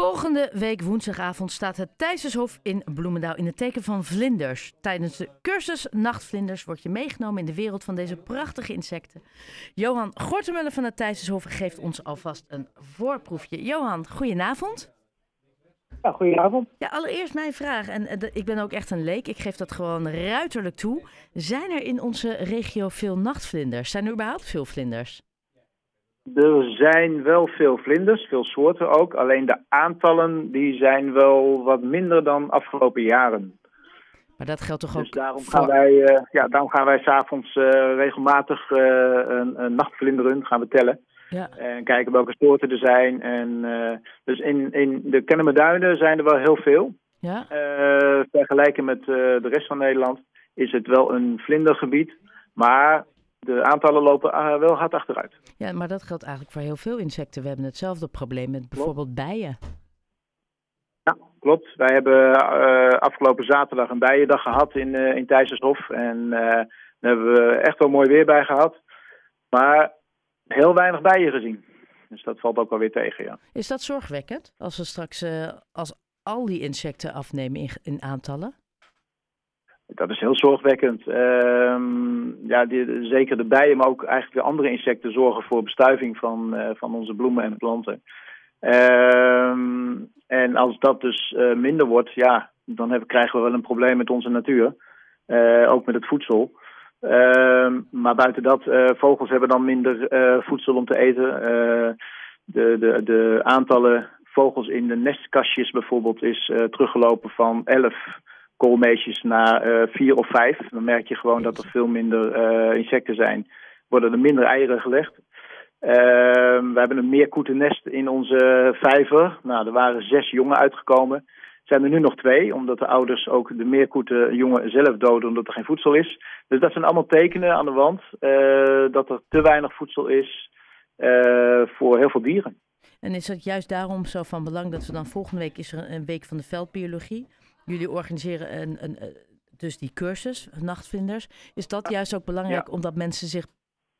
Volgende week woensdagavond staat het Thijsenshof in Bloemendaal in het teken van vlinders. Tijdens de cursus Nachtvlinders word je meegenomen in de wereld van deze prachtige insecten. Johan Gortemuller van het Thijsenshof geeft ons alvast een voorproefje. Johan, goedenavond. Ja, goedenavond. Ja, allereerst mijn vraag, en eh, ik ben ook echt een leek, ik geef dat gewoon ruiterlijk toe. Zijn er in onze regio veel nachtvlinders? Zijn er überhaupt veel vlinders? Er zijn wel veel vlinders, veel soorten ook. Alleen de aantallen die zijn wel wat minder dan afgelopen jaren. Maar dat geldt toch ook Dus daarom voor- gaan wij, eh, ja, daarom gaan wij s'avonds eh regelmatig eh, een, een gaan we tellen. Ja. En kijken welke soorten er zijn. En, dus in, in de Kennemerduinen zijn er wel heel veel. Ja? Vergelijken met de rest van Nederland is het wel een vlindergebied. Maar de aantallen lopen eh, wel hard achteruit. ja, maar dat geldt eigenlijk voor heel veel insecten. We hebben hetzelfde probleem met bijvoorbeeld bijen. Ja, klopt. Wij hebben eh, afgelopen zaterdag een bijendag gehad in, eh in Thijsershof. En daar hebben we echt wel mooi weer bij gehad. Maar heel weinig bijen gezien. Dus dat valt ook wel weer tegen, ja. Is dat zorgwekkend als we straks als al die insecten afnemen in, in aantallen? Dat is heel zorgwekkend. Ehm, ja, die, zeker de bijen, maar ook eigenlijk de andere insecten zorgen voor bestuiving van, eh, van onze bloemen en planten. Ehm, en als dat dus eh, minder wordt, ja, dan hebben, krijgen we wel een probleem met onze natuur. Eh, ook met het voedsel. Ehm, maar buiten dat, vogels hebben dan minder voedsel om te eten. De, de, de aantallen vogels in de nestkastjes bijvoorbeeld is teruggelopen van 11 koolmeesjes naar eh, vier of vijf. Dan merk je gewoon dat er veel minder eh, insecten zijn. Worden er minder eieren gelegd. Ehm, we hebben een meerkoetennest in onze vijver. Nou, er waren zes jongen uitgekomen. Zijn er nu nog twee, omdat de ouders ook de meerkoeten jongen zelf doden omdat er geen voedsel is. Dus dat zijn allemaal tekenen aan de wand eh, dat er te weinig voedsel is voor heel veel dieren. En is het juist daarom zo van belang dat we dan volgende week is er een week van de veldbiologie. Jullie organiseren een, een, eh, dus die cursus, nachtvlinders. Is dat juist ook belangrijk omdat mensen zich,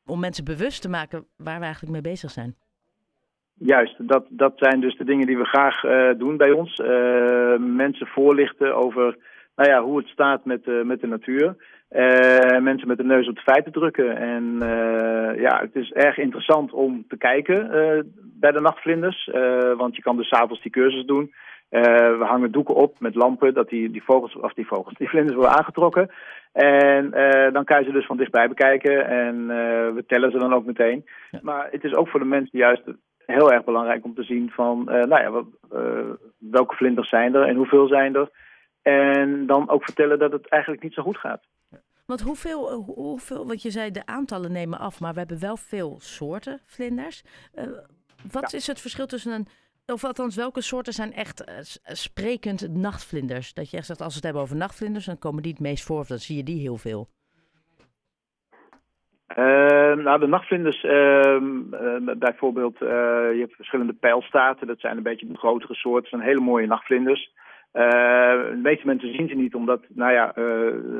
om mensen bewust te maken waar we eigenlijk mee bezig zijn? Juist, dat, dat zijn dus de dingen die we graag eh, doen bij ons. Eh, mensen voorlichten over nou ja, hoe het staat met, met de natuur. Mensen met de neus op de feiten drukken. En ja, het is erg interessant om te kijken bij de nachtvlinders. want je kan dus 's avonds die cursus doen. Eh, we hangen doeken op met lampen dat die, die vogels, of die vogels, die vlinders worden aangetrokken. En eh, dan kan je ze dus van dichtbij bekijken en eh, we tellen ze dan ook meteen. Ja. Maar het is ook voor de mensen juist heel erg belangrijk om te zien van, eh, nou ja, wat, welke vlinders zijn er en hoeveel zijn er. En dan ook vertellen dat het eigenlijk niet zo goed gaat. Want hoeveel, hoe- hoeveel, want je zei de aantallen nemen af, maar we hebben wel veel soorten vlinders. Eh, wat is het verschil tussen een, of althans welke soorten zijn echt eh, eh, sprekend nachtvlinders? Dat je echt zegt, als we het hebben over nachtvlinders, dan komen die het meest voor of dan zie je die heel veel. Eh, nou, de nachtvlinders, ehm, eh, bijvoorbeeld, eh, je hebt verschillende pijlstaarten. Dat zijn een beetje de grotere soorten. Dat zijn hele mooie nachtvlinders. De meeste mensen zien ze niet omdat nou ja,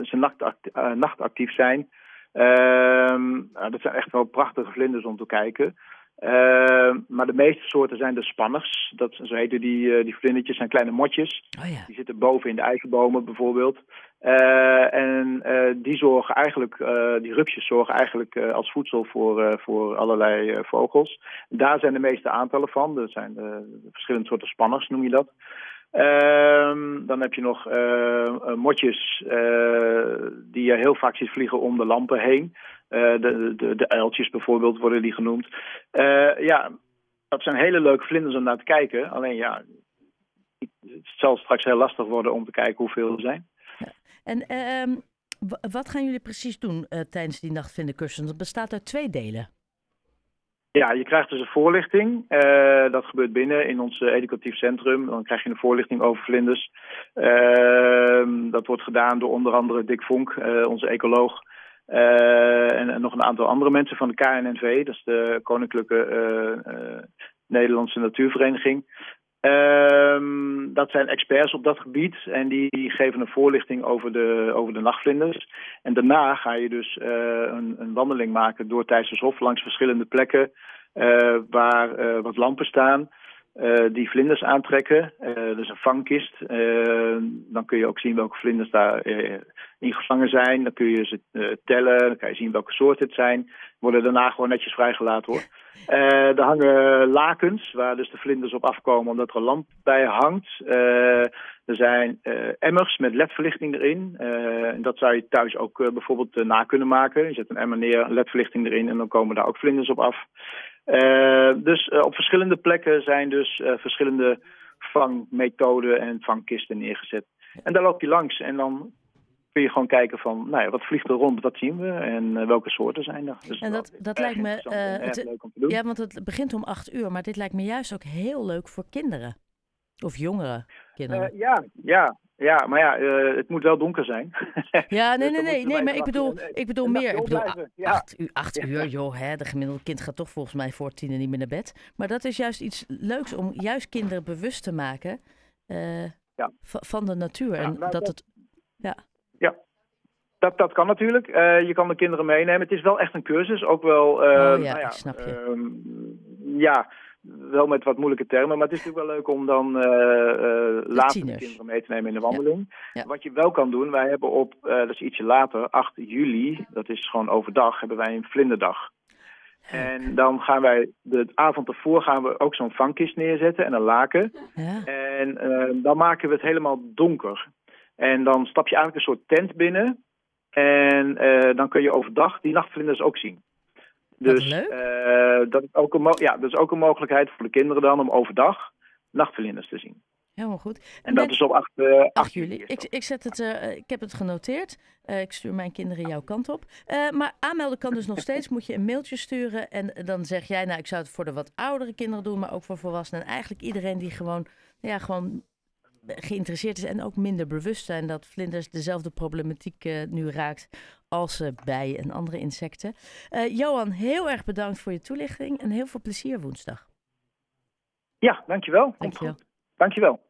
ze nachtact- nachtactief zijn. Ehm, nou, dat zijn echt wel prachtige vlinders om te kijken. Ehm, maar de meeste soorten zijn de spanners. Dat, zo heten die, eh, die vlindertjes, zijn kleine motjes. Oh ja. Die zitten boven in de eikenbomen bijvoorbeeld. Eh, en eh, die zorgen eigenlijk, die rupsjes zorgen eigenlijk als voedsel voor, voor allerlei vogels. Daar zijn de meeste aantallen van. Er zijn verschillende soorten spanners, noem je dat. Ehm, dan heb je nog motjes die je heel vaak ziet vliegen om de lampen heen. Eh, de, de, de uiltjes bijvoorbeeld worden die genoemd. Eh, ja, dat zijn hele leuke vlinders om naar te kijken. Alleen ja, het zal straks heel lastig worden om te kijken hoeveel er zijn. En ehm, wa- wat gaan jullie precies doen eh, tijdens die nachtvlindercursus? Dat bestaat uit twee delen. Ja, je krijgt dus een voorlichting. Eh, dat gebeurt binnen in ons eh, educatief centrum. Dan krijg je een voorlichting over vlinders. Gedaan door onder andere Dick Vonk, eh, onze ecoloog. Eh, en, en nog een aantal andere mensen van de KNNV. Dat is de Koninklijke eh, Nederlandse Natuurvereniging. Ehm, dat zijn experts op dat gebied en die geven een voorlichting over de, over de nachtvlinders. En daarna ga je dus een, een wandeling maken door Thijssershof langs verschillende plekken waar wat lampen staan. Die vlinders aantrekken. dus een vangkist. dan kun je ook zien welke vlinders daar in gevangen zijn. Dan kun je ze tellen. Dan kan je zien welke soorten het zijn. Worden daarna gewoon netjes vrijgelaten hoor. er hangen lakens waar dus de vlinders op afkomen omdat er een lamp bij hangt. er zijn emmers met ledverlichting erin. en dat zou je thuis ook bijvoorbeeld na kunnen maken. Je zet een emmer neer, ledverlichting erin en dan komen daar ook vlinders op af. Uh, dus uh, op verschillende plekken zijn dus uh, verschillende vangmethoden en vangkisten neergezet. En daar loop je langs en dan kun je gewoon kijken van, nou ja, wat vliegt er rond, wat zien we en welke soorten zijn er. Dus en dat, dat lijkt me het, leuk om te doen. Ja, want het begint om acht uur, maar dit lijkt me juist ook heel leuk voor kinderen. Of jongere kinderen. ja, ja, ja, maar ja, uh, het moet wel donker zijn. Ja, nee, nee, nee, nee, maar ik bedoel, ik bedoel meer. Ik bedoel, ja. acht, uur, acht uur, joh, hè, de gemiddelde kind gaat toch volgens mij voor tien niet meer naar bed. Maar dat is juist iets leuks om juist kinderen bewust te maken uh, ja. van de natuur. en nou, dat, het, ja. Ja, dat, dat kan natuurlijk. Uh, je kan de kinderen meenemen. Het is wel echt een cursus, ook wel. Uh, oh ja, nou ja, snap je. Uh, ja, wel met wat moeilijke termen, maar het is natuurlijk wel leuk om dan uh, uh, later de kinderen mee te nemen in de wandeling. Wat je wel kan doen, wij hebben op, uh, dat is ietsje later, 8 juli, dat is gewoon overdag, hebben wij een vlinderdag. En dan gaan wij de avond ervoor gaan we ook zo'n vangkist neerzetten en een laken. Ja. En dan maken we het helemaal donker. En dan stap je eigenlijk een soort tent binnen. En dan kun je overdag die nachtvlinders ook zien. Dus uh, dat, is ook een ja, dat is ook een mogelijkheid voor de kinderen dan om overdag nachtverlinders te zien. Helemaal goed. En, en dat is op 8, uh, 8, 8 juli. Ik, ik, zet het, uh, ik heb het genoteerd. Uh, ik stuur mijn kinderen jouw kant op. maar aanmelden kan dus nog steeds. Moet je een mailtje sturen. En dan zeg jij, nou, ik zou het voor de wat oudere kinderen doen, maar ook voor volwassenen. En eigenlijk iedereen die gewoon, ja, gewoon geïnteresseerd is en ook minder bewust zijn dat vlinders dezelfde problematiek uh, nu raakt als uh, bijen en andere insecten. Uh, Johan, heel erg bedankt voor je toelichting en heel veel plezier woensdag. Ja, dankjewel. Dankjewel. Dankjewel.